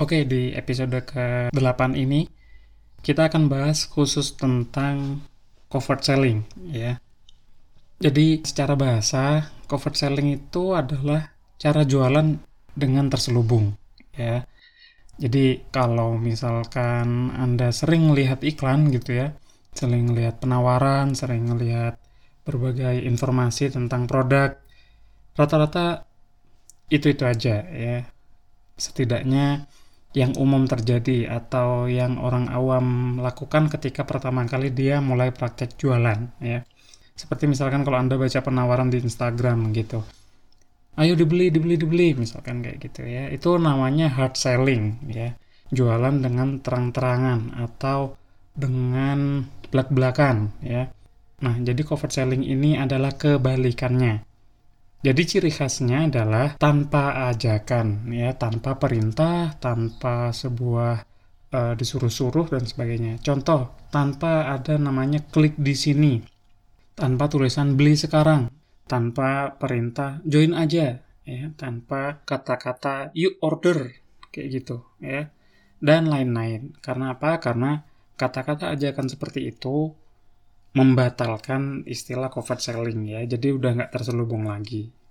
Oke, di episode ke-8 ini kita akan bahas khusus tentang covert selling ya. Jadi secara bahasa, covert selling itu adalah cara jualan dengan terselubung ya. Jadi kalau misalkan Anda sering lihat iklan gitu ya, sering lihat penawaran, sering lihat berbagai informasi tentang produk, rata-rata itu-itu aja ya. Setidaknya yang umum terjadi atau yang orang awam lakukan ketika pertama kali dia mulai praktek jualan ya. Seperti misalkan kalau Anda baca penawaran di Instagram gitu. Ayo dibeli dibeli dibeli misalkan kayak gitu ya. Itu namanya hard selling ya. Jualan dengan terang-terangan atau dengan belak-belakan ya. Nah jadi covert selling ini adalah kebalikannya jadi ciri khasnya adalah tanpa ajakan ya tanpa perintah tanpa sebuah uh, disuruh-suruh dan sebagainya. Contoh tanpa ada namanya klik di sini tanpa tulisan beli sekarang tanpa perintah join aja ya tanpa kata-kata you order kayak gitu ya dan lain-lain. Karena apa? Karena kata-kata ajakan seperti itu membatalkan istilah covert selling ya. Jadi udah nggak terselubung lagi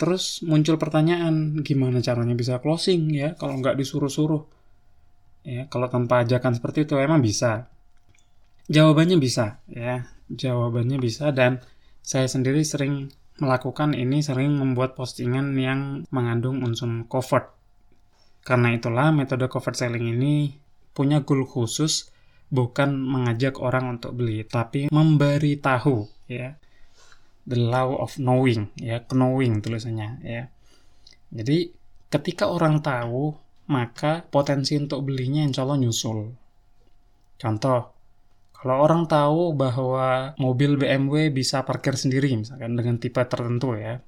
terus muncul pertanyaan gimana caranya bisa closing ya kalau nggak disuruh-suruh ya kalau tanpa ajakan seperti itu emang bisa jawabannya bisa ya jawabannya bisa dan saya sendiri sering melakukan ini sering membuat postingan yang mengandung unsur covert. Karena itulah metode covert selling ini punya goal khusus bukan mengajak orang untuk beli, tapi memberi tahu ya. The law of knowing ya, knowing tulisannya ya. Jadi ketika orang tahu, maka potensi untuk belinya insya Allah nyusul. Contoh, kalau orang tahu bahwa mobil BMW bisa parkir sendiri, misalkan dengan tipe tertentu ya,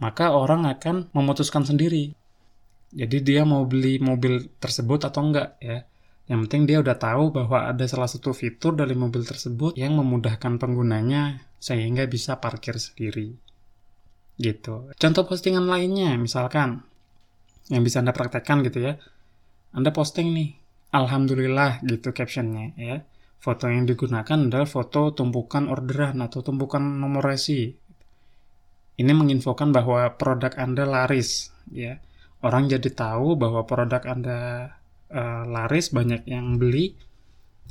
maka orang akan memutuskan sendiri. Jadi dia mau beli mobil tersebut atau enggak ya. Yang penting dia udah tahu bahwa ada salah satu fitur dari mobil tersebut yang memudahkan penggunanya sehingga bisa parkir sendiri. Gitu. Contoh postingan lainnya, misalkan yang bisa Anda praktekkan gitu ya. Anda posting nih, Alhamdulillah gitu captionnya ya Foto yang digunakan adalah foto tumpukan orderan atau tumpukan nomor resi. Ini menginfokan bahwa produk Anda laris, ya. Orang jadi tahu bahwa produk Anda uh, laris, banyak yang beli,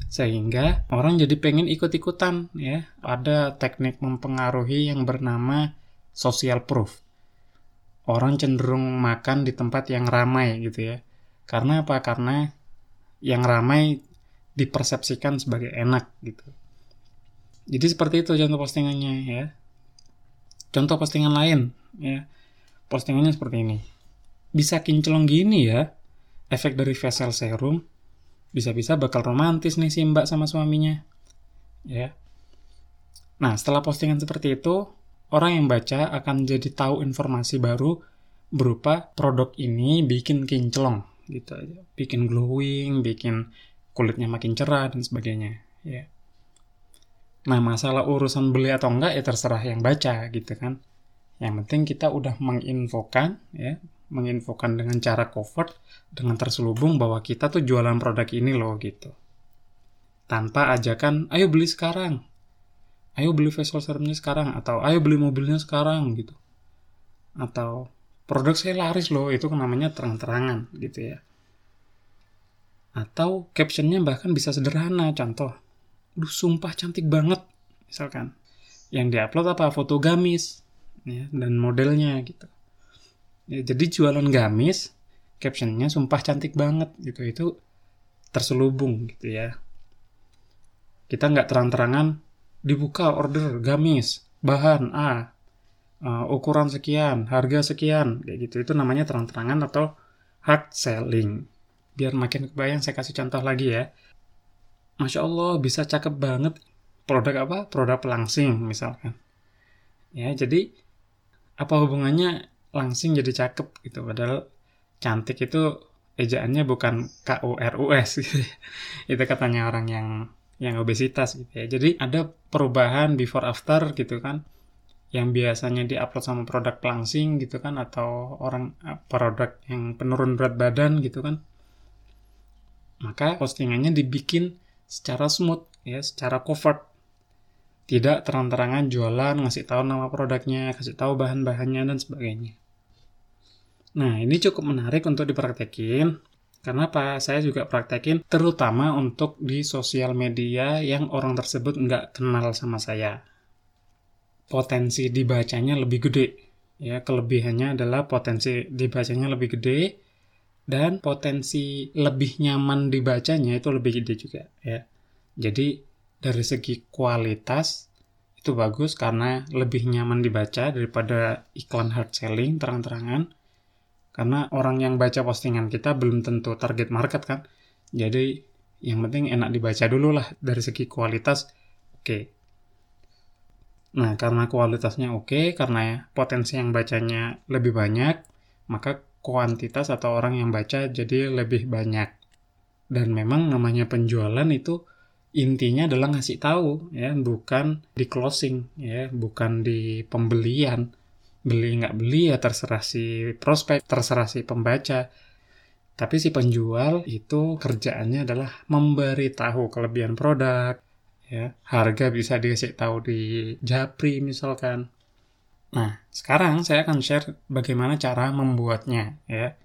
sehingga orang jadi pengen ikut-ikutan, ya. Ada teknik mempengaruhi yang bernama social proof. Orang cenderung makan di tempat yang ramai gitu ya. Karena apa? Karena yang ramai dipersepsikan sebagai enak gitu. Jadi seperti itu contoh postingannya ya. Contoh postingan lain ya. Postingannya seperti ini. Bisa kinclong gini ya. Efek dari facial serum bisa-bisa bakal romantis nih si mbak sama suaminya. Ya. Nah, setelah postingan seperti itu, orang yang baca akan jadi tahu informasi baru berupa produk ini bikin kinclong gitu aja. Bikin glowing, bikin kulitnya makin cerah dan sebagainya ya nah masalah urusan beli atau enggak ya terserah yang baca gitu kan yang penting kita udah menginfokan ya menginfokan dengan cara covert dengan terselubung bahwa kita tuh jualan produk ini loh gitu tanpa ajakan ayo beli sekarang ayo beli facial serumnya sekarang atau ayo beli mobilnya sekarang gitu atau produk saya laris loh itu namanya terang-terangan gitu ya atau captionnya bahkan bisa sederhana, contoh, Duh sumpah cantik banget, misalkan. Yang diupload apa? Foto gamis, ya, dan modelnya gitu. Ya, jadi jualan gamis, captionnya sumpah cantik banget gitu, itu terselubung gitu ya. Kita nggak terang-terangan dibuka order gamis, bahan A, uh, ukuran sekian, harga sekian, kayak gitu. Itu namanya terang-terangan atau hard selling biar makin kebayang saya kasih contoh lagi ya. Masya Allah bisa cakep banget produk apa? Produk pelangsing misalkan. Ya, jadi apa hubungannya langsing jadi cakep gitu. Padahal cantik itu ejaannya bukan K U R U S. Itu katanya orang yang yang obesitas gitu ya. Jadi ada perubahan before after gitu kan. yang biasanya diupload sama produk pelangsing gitu kan. Atau orang eh, produk yang penurun berat badan gitu kan. Maka postingannya dibikin secara smooth ya secara covert tidak terang-terangan jualan ngasih tahu nama produknya kasih tahu bahan-bahannya dan sebagainya nah ini cukup menarik untuk dipraktekin karena apa? Saya juga praktekin terutama untuk di sosial media yang orang tersebut nggak kenal sama saya potensi dibacanya lebih gede. Ya, kelebihannya adalah potensi dibacanya lebih gede dan potensi lebih nyaman dibacanya itu lebih gede juga ya. Jadi dari segi kualitas itu bagus karena lebih nyaman dibaca daripada iklan hard selling terang-terangan. Karena orang yang baca postingan kita belum tentu target market kan. Jadi yang penting enak dibaca dulu lah dari segi kualitas. Oke, Nah, karena kualitasnya oke, karena potensi yang bacanya lebih banyak, maka kuantitas atau orang yang baca jadi lebih banyak. Dan memang namanya penjualan itu intinya adalah ngasih tahu ya, bukan di closing ya, bukan di pembelian. Beli nggak beli ya terserah si prospek, terserah si pembaca. Tapi si penjual itu kerjaannya adalah memberitahu kelebihan produk, ya harga bisa dikasih tahu di Japri misalkan nah sekarang saya akan share bagaimana cara membuatnya ya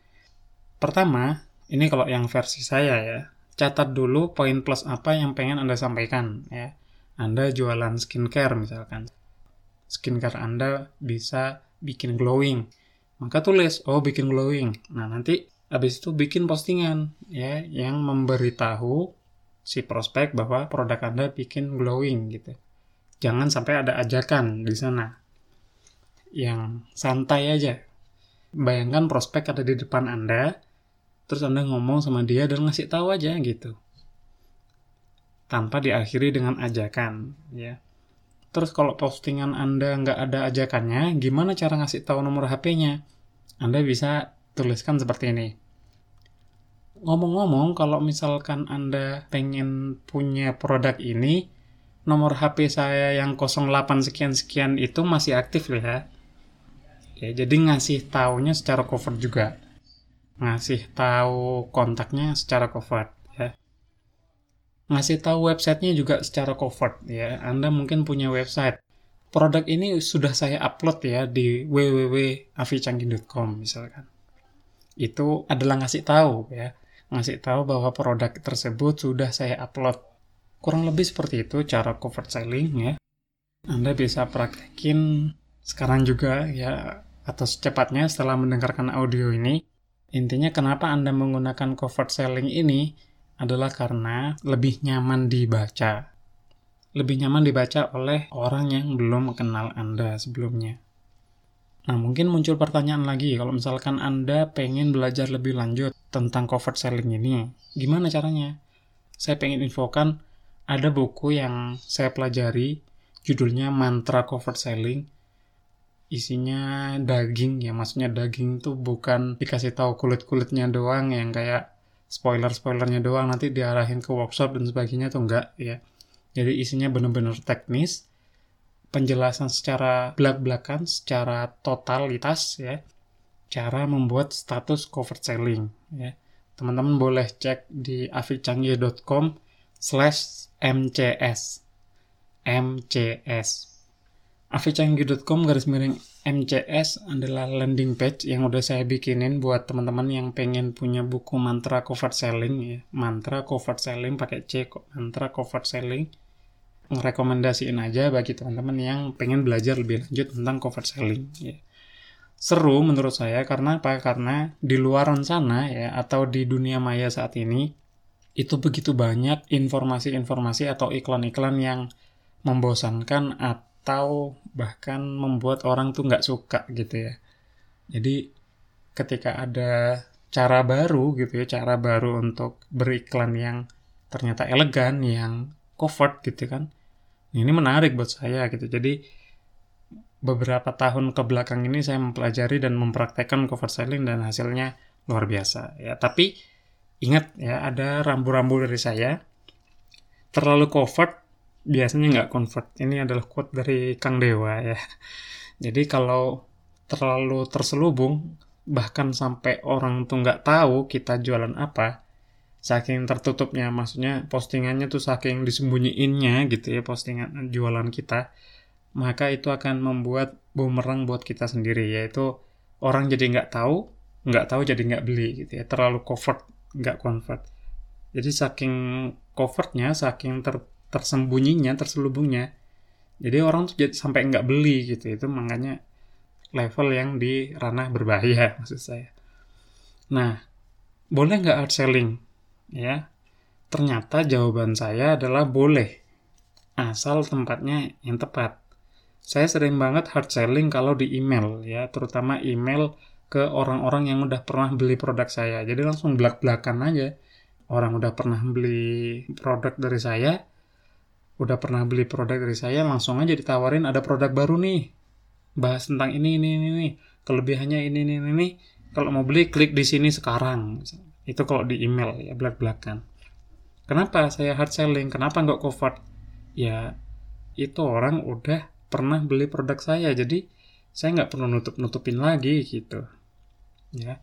pertama ini kalau yang versi saya ya catat dulu poin plus apa yang pengen anda sampaikan ya anda jualan skincare misalkan skincare anda bisa bikin glowing maka tulis oh bikin glowing nah nanti habis itu bikin postingan ya yang memberitahu si prospek bahwa produk Anda bikin glowing gitu. Jangan sampai ada ajakan di sana. Yang santai aja. Bayangkan prospek ada di depan Anda, terus Anda ngomong sama dia dan ngasih tahu aja gitu. Tanpa diakhiri dengan ajakan, ya. Terus kalau postingan Anda nggak ada ajakannya, gimana cara ngasih tahu nomor HP-nya? Anda bisa tuliskan seperti ini Ngomong-ngomong, kalau misalkan Anda pengen punya produk ini, nomor HP saya yang 08 sekian-sekian itu masih aktif ya. Ya, jadi ngasih taunya secara cover juga. Ngasih tahu kontaknya secara cover ya. Ngasih tahu websitenya juga secara cover ya. Anda mungkin punya website. Produk ini sudah saya upload ya di www.avicanggih.com misalkan. Itu adalah ngasih tahu ya ngasih tahu bahwa produk tersebut sudah saya upload. Kurang lebih seperti itu cara cover selling ya. Anda bisa praktekin sekarang juga ya atau secepatnya setelah mendengarkan audio ini. Intinya kenapa Anda menggunakan cover selling ini adalah karena lebih nyaman dibaca. Lebih nyaman dibaca oleh orang yang belum kenal Anda sebelumnya. Nah, mungkin muncul pertanyaan lagi, kalau misalkan Anda pengen belajar lebih lanjut tentang covert selling ini, gimana caranya? Saya pengen infokan, ada buku yang saya pelajari, judulnya Mantra Covert Selling. Isinya daging, ya maksudnya daging itu bukan dikasih tahu kulit-kulitnya doang yang kayak spoiler-spoilernya doang, nanti diarahin ke workshop dan sebagainya tuh enggak, ya. Jadi isinya benar-benar teknis, penjelasan secara belak-belakan, secara totalitas ya, cara membuat status covert selling ya. Teman-teman boleh cek di aficanggih.com slash mcs mcs aficanggih.com garis miring MCS adalah landing page yang udah saya bikinin buat teman-teman yang pengen punya buku mantra covert selling ya. Mantra covert selling pakai C kok. Mantra covert selling ngerekomendasiin aja bagi teman-teman yang pengen belajar lebih lanjut tentang cover selling ya. Seru menurut saya karena apa? Karena di luar sana ya atau di dunia maya saat ini itu begitu banyak informasi-informasi atau iklan-iklan yang membosankan atau bahkan membuat orang tuh nggak suka gitu ya. Jadi ketika ada cara baru gitu ya, cara baru untuk beriklan yang ternyata elegan, yang covert gitu kan, ini menarik buat saya gitu. Jadi beberapa tahun ke belakang ini saya mempelajari dan mempraktekkan cover selling dan hasilnya luar biasa ya. Tapi ingat ya ada rambu-rambu dari saya. Terlalu covert biasanya nggak convert. Ini adalah quote dari Kang Dewa ya. Jadi kalau terlalu terselubung, bahkan sampai orang tuh nggak tahu kita jualan apa, saking tertutupnya, maksudnya postingannya tuh saking disembunyiinnya gitu ya postingan jualan kita, maka itu akan membuat bumerang buat kita sendiri, yaitu orang jadi nggak tahu, nggak tahu jadi nggak beli gitu ya, terlalu covert, nggak convert. Jadi saking covertnya, saking ter tersembunyinya, terselubungnya. Jadi orang tuh sampai nggak beli gitu. Itu makanya level yang di ranah berbahaya maksud saya. Nah, boleh nggak hard selling? Ya, ternyata jawaban saya adalah boleh. Asal tempatnya yang tepat. Saya sering banget hard selling kalau di email ya, terutama email ke orang-orang yang udah pernah beli produk saya. Jadi langsung belak-belakan aja. Orang udah pernah beli produk dari saya, udah pernah beli produk dari saya, langsung aja ditawarin ada produk baru nih. Bahas tentang ini, ini, ini, ini. Kelebihannya ini, ini, ini. Kalau mau beli, klik di sini sekarang. Itu kalau di email ya, belak-belakan. Kenapa saya hard selling? Kenapa nggak covert? Ya, itu orang udah pernah beli produk saya, jadi saya nggak perlu nutup-nutupin lagi gitu. Ya.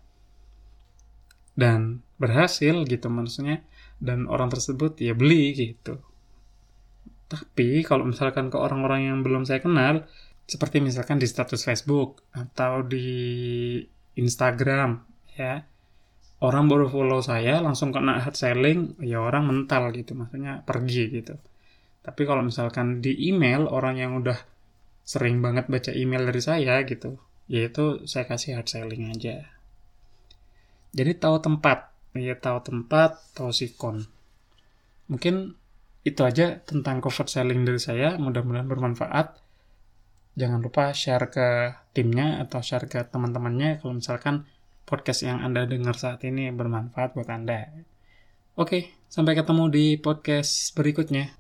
Dan berhasil gitu maksudnya dan orang tersebut ya beli gitu tapi kalau misalkan ke orang-orang yang belum saya kenal, seperti misalkan di status Facebook atau di Instagram, ya, orang baru follow saya langsung kena hard selling, ya orang mental gitu, maksudnya pergi gitu. Tapi kalau misalkan di email orang yang udah sering banget baca email dari saya gitu, yaitu saya kasih hard selling aja. Jadi tahu tempat, ya tahu tempat, tahu sikon. Mungkin itu aja tentang cover selling dari saya. Mudah-mudahan bermanfaat. Jangan lupa share ke timnya atau share ke teman-temannya kalau misalkan podcast yang Anda dengar saat ini bermanfaat buat Anda. Oke, sampai ketemu di podcast berikutnya.